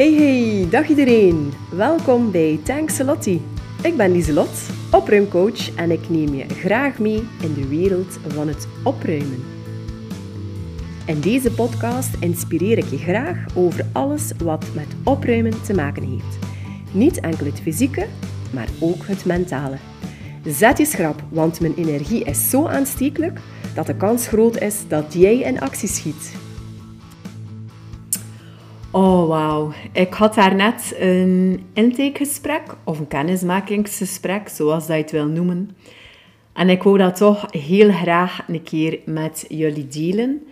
Hey hey, dag iedereen. Welkom bij Tankselotti. Ik ben Lieselot, opruimcoach en ik neem je graag mee in de wereld van het opruimen. In deze podcast inspireer ik je graag over alles wat met opruimen te maken heeft. Niet enkel het fysieke, maar ook het mentale. Zet je schrap, want mijn energie is zo aanstekelijk dat de kans groot is dat jij in actie schiet. Oh, wauw. Ik had daarnet een intakegesprek, of een kennismakingsgesprek, zoals dat je het wil noemen. En ik wou dat toch heel graag een keer met jullie delen.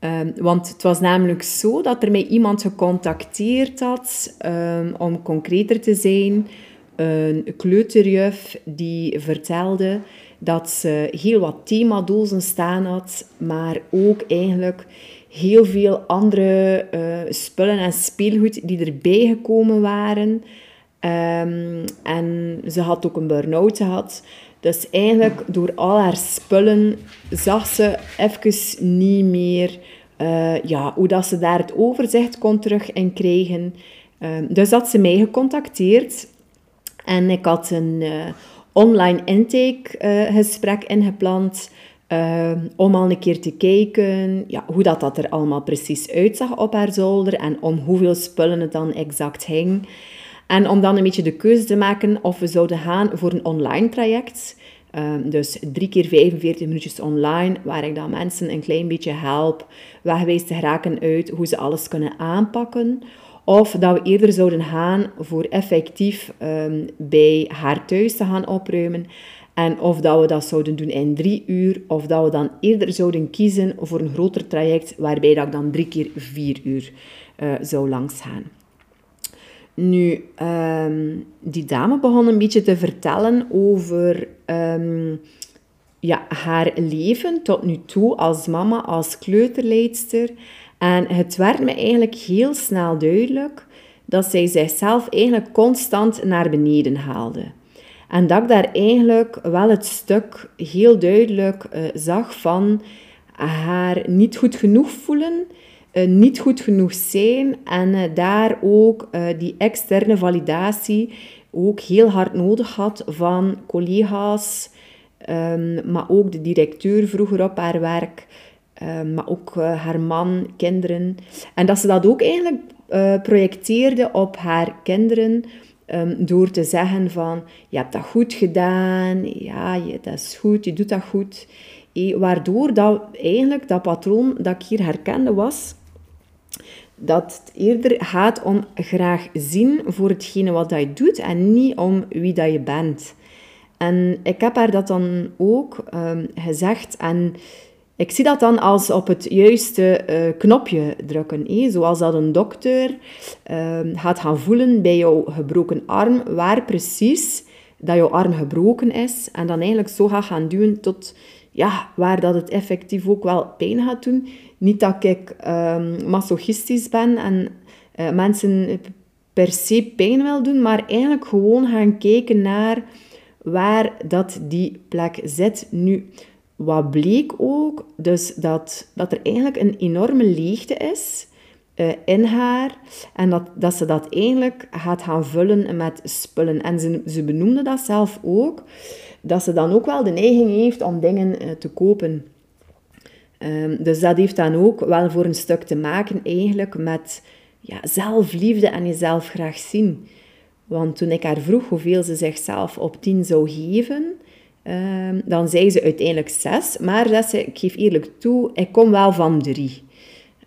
Um, want het was namelijk zo dat er mij iemand gecontacteerd had, um, om concreter te zijn, een kleuterjuf die vertelde dat ze heel wat themadozen staan had, maar ook eigenlijk heel veel andere uh, spullen en speelgoed die erbij gekomen waren. Um, en ze had ook een burn-out gehad. Dus eigenlijk door al haar spullen zag ze even niet meer uh, ja, hoe dat ze daar het overzicht kon terug in krijgen. Um, dus had ze mij gecontacteerd en ik had een uh, online intake gesprek ingepland uh, om al een keer te kijken ja, hoe dat, dat er allemaal precies uitzag op haar zolder en om hoeveel spullen het dan exact ging. En om dan een beetje de keuze te maken of we zouden gaan voor een online traject. Uh, dus drie keer 45 minuutjes online, waar ik dan mensen een klein beetje help, wegwijs te geraken uit hoe ze alles kunnen aanpakken. Of dat we eerder zouden gaan voor effectief um, bij haar thuis te gaan opruimen. En of dat we dat zouden doen in drie uur, of dat we dan eerder zouden kiezen voor een groter traject, waarbij dat ik dan drie keer vier uur uh, zou langs gaan. Nu, um, die dame begon een beetje te vertellen over um, ja, haar leven tot nu toe als mama, als kleuterleidster. En het werd me eigenlijk heel snel duidelijk dat zij zichzelf eigenlijk constant naar beneden haalde. En dat ik daar eigenlijk wel het stuk heel duidelijk uh, zag van haar niet goed genoeg voelen, uh, niet goed genoeg zijn en uh, daar ook die externe validatie ook heel hard nodig had van collega's, um, maar ook de directeur vroeger op haar werk, um, maar ook haar man, kinderen. En dat ze dat ook eigenlijk projecteerde op haar kinderen Um, door te zeggen van, je hebt dat goed gedaan, ja, je, dat is goed, je doet dat goed. E, waardoor dat eigenlijk dat patroon dat ik hier herkende was, dat het eerder gaat om graag zien voor hetgene wat dat je doet en niet om wie dat je bent. En ik heb haar dat dan ook um, gezegd en ik zie dat dan als op het juiste uh, knopje drukken. Zoals dat een dokter uh, gaat gaan voelen bij jouw gebroken arm, waar precies dat jouw arm gebroken is. En dan eigenlijk zo gaat gaan duwen tot ja, waar dat het effectief ook wel pijn gaat doen. Niet dat ik um, masochistisch ben en uh, mensen per se pijn wil doen, maar eigenlijk gewoon gaan kijken naar waar dat die plek zit. Nu, wat bleek ook, dus dat, dat er eigenlijk een enorme leegte is uh, in haar en dat, dat ze dat eigenlijk gaat gaan vullen met spullen. En ze, ze benoemde dat zelf ook, dat ze dan ook wel de neiging heeft om dingen uh, te kopen. Um, dus dat heeft dan ook wel voor een stuk te maken eigenlijk met ja, zelfliefde en jezelf graag zien. Want toen ik haar vroeg hoeveel ze zichzelf op 10 zou geven, Um, dan zei ze uiteindelijk zes, maar dat ze, ik geef eerlijk toe, ik kom wel van drie.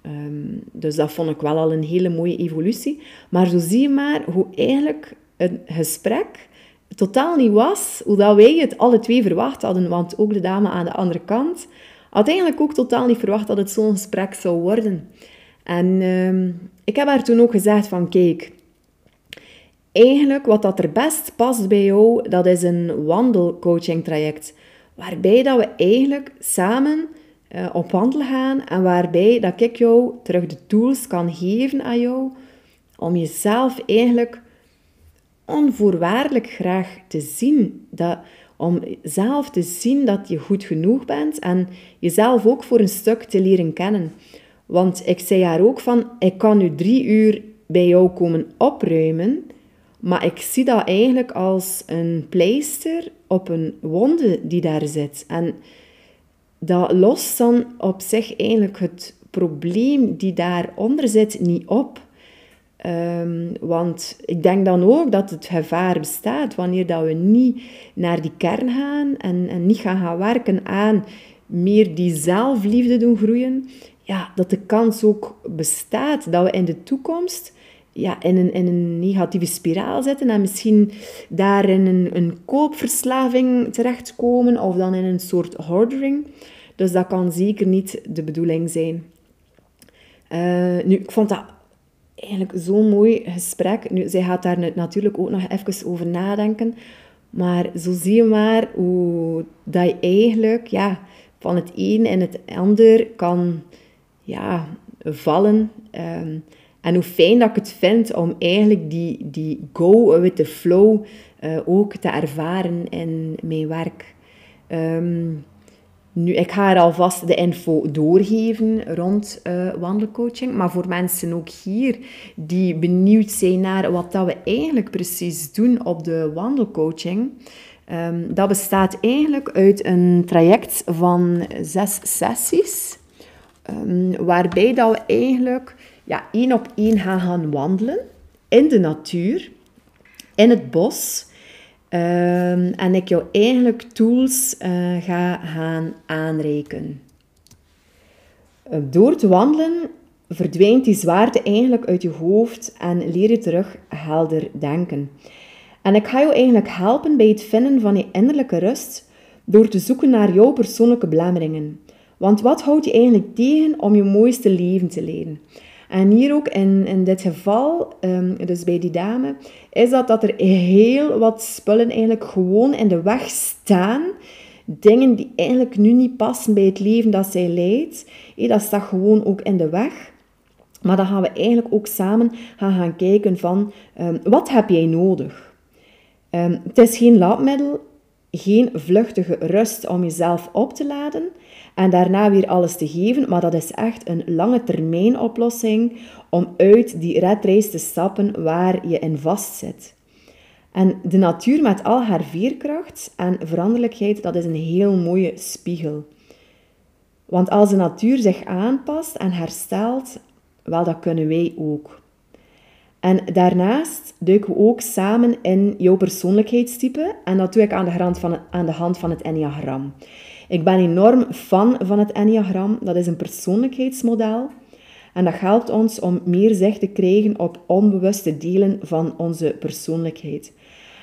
Um, dus dat vond ik wel al een hele mooie evolutie. Maar zo zie je maar hoe eigenlijk een gesprek totaal niet was hoe dat wij het alle twee verwacht hadden. Want ook de dame aan de andere kant had eigenlijk ook totaal niet verwacht dat het zo'n gesprek zou worden. En um, ik heb haar toen ook gezegd van, kijk, Eigenlijk wat dat er best past bij jou, dat is een wandelcoaching traject. Waarbij dat we eigenlijk samen uh, op wandel gaan en waarbij dat ik jou terug de tools kan geven aan jou om jezelf eigenlijk onvoorwaardelijk graag te zien. Dat, om zelf te zien dat je goed genoeg bent en jezelf ook voor een stuk te leren kennen. Want ik zei haar ook van, ik kan nu drie uur bij jou komen opruimen, maar ik zie dat eigenlijk als een pleister op een wonde die daar zit. En dat lost dan op zich eigenlijk het probleem die daaronder zit niet op. Ehm, want ik denk dan ook dat het gevaar bestaat wanneer dat we niet naar die kern gaan en, en niet gaan, gaan werken aan meer die zelfliefde doen groeien, ja, dat de kans ook bestaat dat we in de toekomst ja, in, een, in een negatieve spiraal zitten en misschien daar in een, een koopverslaving terechtkomen of dan in een soort hoardering. Dus dat kan zeker niet de bedoeling zijn. Uh, nu, ik vond dat eigenlijk zo'n mooi gesprek. Nu, zij gaat daar natuurlijk ook nog even over nadenken. Maar zo zie je maar hoe dat je eigenlijk ja, van het een en het ander kan ja, vallen. Ehm, en hoe fijn dat ik het vind om eigenlijk die, die go with the flow uh, ook te ervaren in mijn werk. Um, nu, ik ga er alvast de info doorgeven rond uh, wandelcoaching. Maar voor mensen ook hier die benieuwd zijn naar wat dat we eigenlijk precies doen op de wandelcoaching. Um, dat bestaat eigenlijk uit een traject van zes sessies. Um, waarbij dat we eigenlijk ja, één op één gaan gaan wandelen in de natuur, in het bos. Ehm, en ik jou eigenlijk tools uh, ga gaan aanreiken. Uh, door te wandelen verdwijnt die zwaarte eigenlijk uit je hoofd en leer je terug helder denken. En ik ga jou eigenlijk helpen bij het vinden van je innerlijke rust door te zoeken naar jouw persoonlijke belemmeringen. Want wat houdt je eigenlijk tegen om je mooiste leven te leiden? En hier ook in, in dit geval, um, dus bij die dame, is dat dat er heel wat spullen eigenlijk gewoon in de weg staan. Dingen die eigenlijk nu niet passen bij het leven dat zij leidt. Dat staat gewoon ook in de weg. Maar dan gaan we eigenlijk ook samen gaan, gaan kijken van, um, wat heb jij nodig? Um, het is geen laadmiddel, geen vluchtige rust om jezelf op te laden en daarna weer alles te geven. Maar dat is echt een lange termijn oplossing om uit die redreis te stappen waar je in vastzit. En de natuur met al haar veerkracht en veranderlijkheid, dat is een heel mooie spiegel. Want als de natuur zich aanpast en herstelt, wel, dat kunnen wij ook. En daarnaast duiken we ook samen in jouw persoonlijkheidstype. En dat doe ik aan de van, aan de hand van het Enneagram. Ik ben enorm fan van het Enneagram. Dat is een persoonlijkheidsmodel. En dat helpt ons om meer zicht te krijgen op onbewuste delen van onze persoonlijkheid.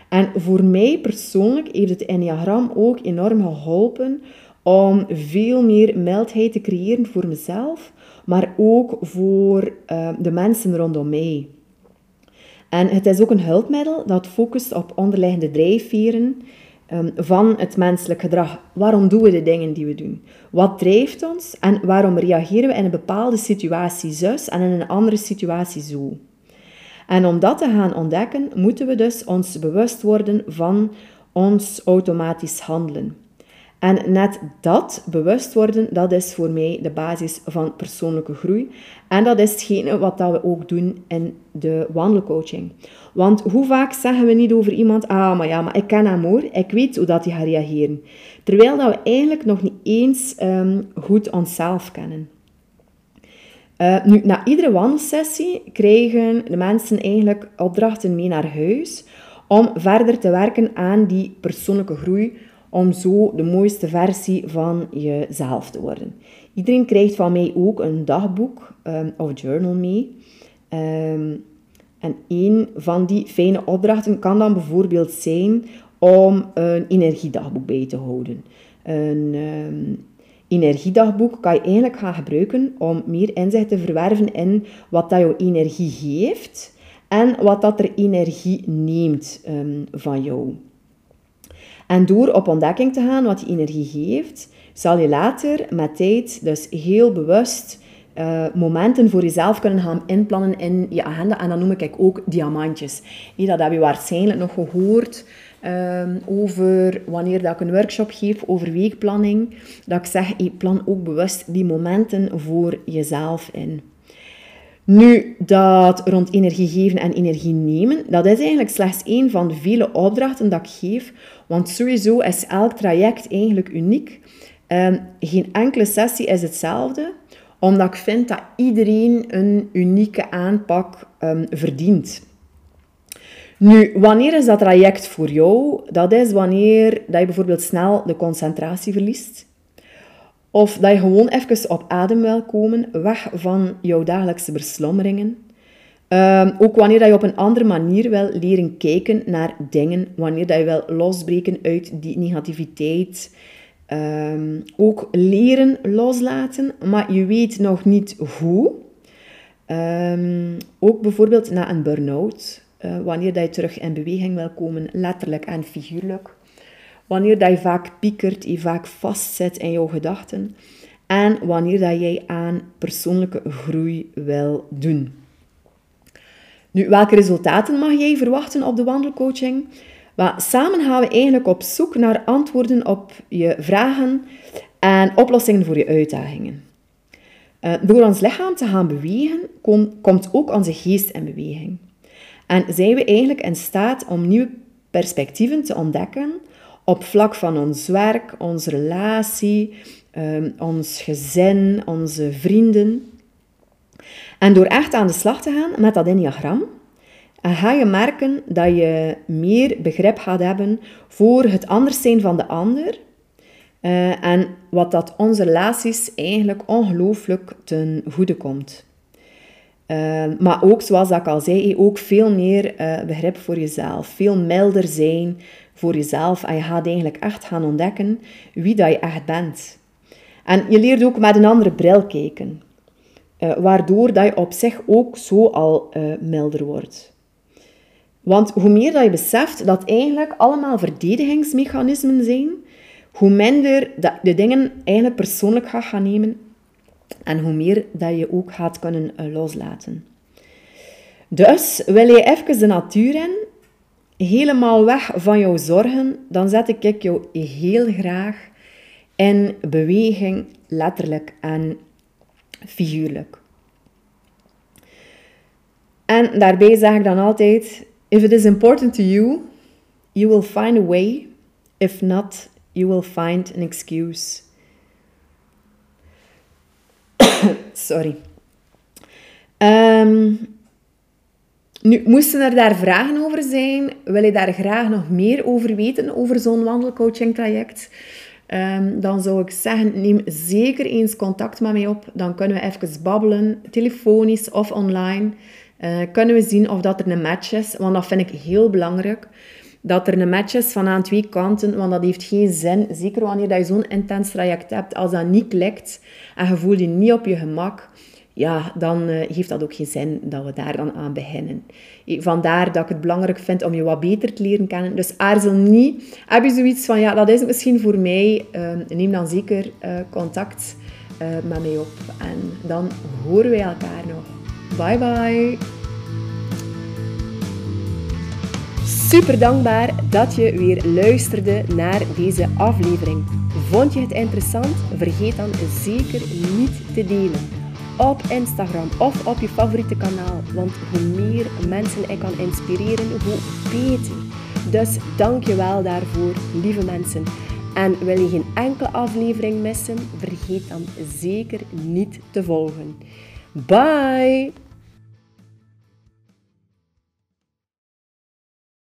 En voor mij persoonlijk heeft het Enneagram ook enorm geholpen om veel meer mildheid te creëren voor mezelf, maar ook voor uh, de mensen rondom mij. En het is ook een hulpmiddel dat focust op onderliggende drijfveren um, van het menselijk gedrag. Waarom doen we de dingen die we doen? Wat drijft ons en waarom reageren we in een bepaalde situatie zus en in een andere situatie zo? En om dat te gaan ontdekken, moeten we dus ons bewust worden van ons automatisch handelen. En net dat, bewust worden, dat is voor mij de basis van persoonlijke groei. En dat is hetgene wat we ook doen in de wandelcoaching. Want hoe vaak zeggen we niet over iemand, ah, maar ja, maar ik ken hem hoor, ik weet hoe dat hij gaat reageren. Terwijl dat we eigenlijk nog niet eens um, goed onszelf kennen. Uh, nu, na iedere wandelsessie krijgen de mensen eigenlijk opdrachten mee naar huis om verder te werken aan die persoonlijke groei, om zo de mooiste versie van jezelf te worden. Iedereen krijgt van mij ook een dagboek um, of journal mee. Um, en een van die fijne opdrachten kan dan bijvoorbeeld zijn om een energiedagboek bij te houden. Een um, energiedagboek kan je eigenlijk gaan gebruiken om meer inzicht te verwerven in wat dat jouw energie geeft en wat dat er energie neemt van jou. En door op ontdekking te gaan wat die energie geeft, zal je later met tijd dus heel bewust uh, momenten voor jezelf kunnen gaan inplannen in je agenda. En dan noem ik ook diamantjes. Hey, dat heb je waarschijnlijk nog gehoord um, over wanneer dat ik een workshop geef over weekplanning. Dat ik zeg, hey, plan ook bewust die momenten voor jezelf in. Nu, dat rond energie geven en energie nemen, dat is eigenlijk slechts één van de vele opdrachten dat ik geef. Want sowieso is elk traject eigenlijk uniek. Um, geen enkele sessie is hetzelfde, omdat ik vind dat iedereen een unieke aanpak um, verdient. Nu, wanneer is dat traject voor jou? Dat is wanneer dat je bijvoorbeeld snel de concentratie verliest. Of dat je gewoon even op adem wil komen, weg van jouw dagelijkse verslommeringen. Um, ook wanneer dat je op een andere manier wil leren kijken naar dingen, wanneer dat je wil losbreken uit die negativiteit. Um, ook leren loslaten, maar je weet nog niet hoe. Um, ook bijvoorbeeld na een burn-out, uh, wanneer dat je terug in beweging wil komen, letterlijk en figuurlijk. Wanneer dat je vaak piekert, je vaak vastzet in jouw gedachten. En wanneer dat jij aan persoonlijke groei wil doen. Nu, welke resultaten mag jij verwachten op de wandelcoaching? Samen gaan we eigenlijk op zoek naar antwoorden op je vragen en oplossingen voor je uitdagingen. Uh, door ons lichaam te gaan bewegen, kom, komt ook onze geest in beweging. En zijn we eigenlijk in staat om nieuwe perspectieven te ontdekken op vlak van ons werk, onze relatie, um, ons gezin, onze vrienden. En door echt aan de slag te gaan met dat enneagram, ga je merken dat je meer begrip gaat hebben voor het anders zijn van de ander. Uh, en wat dat onze relaties eigenlijk ongelooflijk ten goede komt. Uh, maar ook, zoals ik al zei, ook veel meer uh, begrip voor jezelf. Veel milder zijn, voor jezelf en je gaat eigenlijk echt gaan ontdekken wie dat je echt bent. En je leert ook met een andere bril kijken, uh, waardoor dat je op zich ook zo al uh, milder wordt. Want hoe meer dat je beseft dat eigenlijk allemaal verdedigingsmechanismen zijn, hoe minder dat de dingen eigenlijk persoonlijk gaat gaan nemen en hoe meer dat je ook gaat kunnen uh, loslaten. Dus wil je even de natuur in helemaal weg van jouw zorgen, dan zet ik jou heel graag in beweging, letterlijk en figuurlijk. En daarbij zeg ik dan altijd: If it is important to you, you will find a way. If not, you will find an excuse. Sorry. Um, nu, moesten er daar vragen over zijn, wil je daar graag nog meer over weten, over zo'n wandelcoaching traject, um, dan zou ik zeggen, neem zeker eens contact met mij op. Dan kunnen we even babbelen, telefonisch of online. Uh, kunnen we zien of dat er een match is, want dat vind ik heel belangrijk. Dat er een match is van aan twee kanten, want dat heeft geen zin. Zeker wanneer je zo'n intens traject hebt, als dat niet klikt en je voelt je niet op je gemak ja, dan uh, heeft dat ook geen zin dat we daar dan aan beginnen. Vandaar dat ik het belangrijk vind om je wat beter te leren kennen. Dus aarzel niet. Heb je zoiets van, ja, dat is het misschien voor mij, uh, neem dan zeker uh, contact met mij op. En dan horen wij elkaar nog. Bye bye. Super dankbaar dat je weer luisterde naar deze aflevering. Vond je het interessant? Vergeet dan zeker niet te delen op Instagram of op je favoriete kanaal. Want hoe meer mensen ik kan inspireren, hoe beter. Dus dank je wel daarvoor, lieve mensen. En wil je geen enkele aflevering missen, vergeet dan zeker niet te volgen. Bye!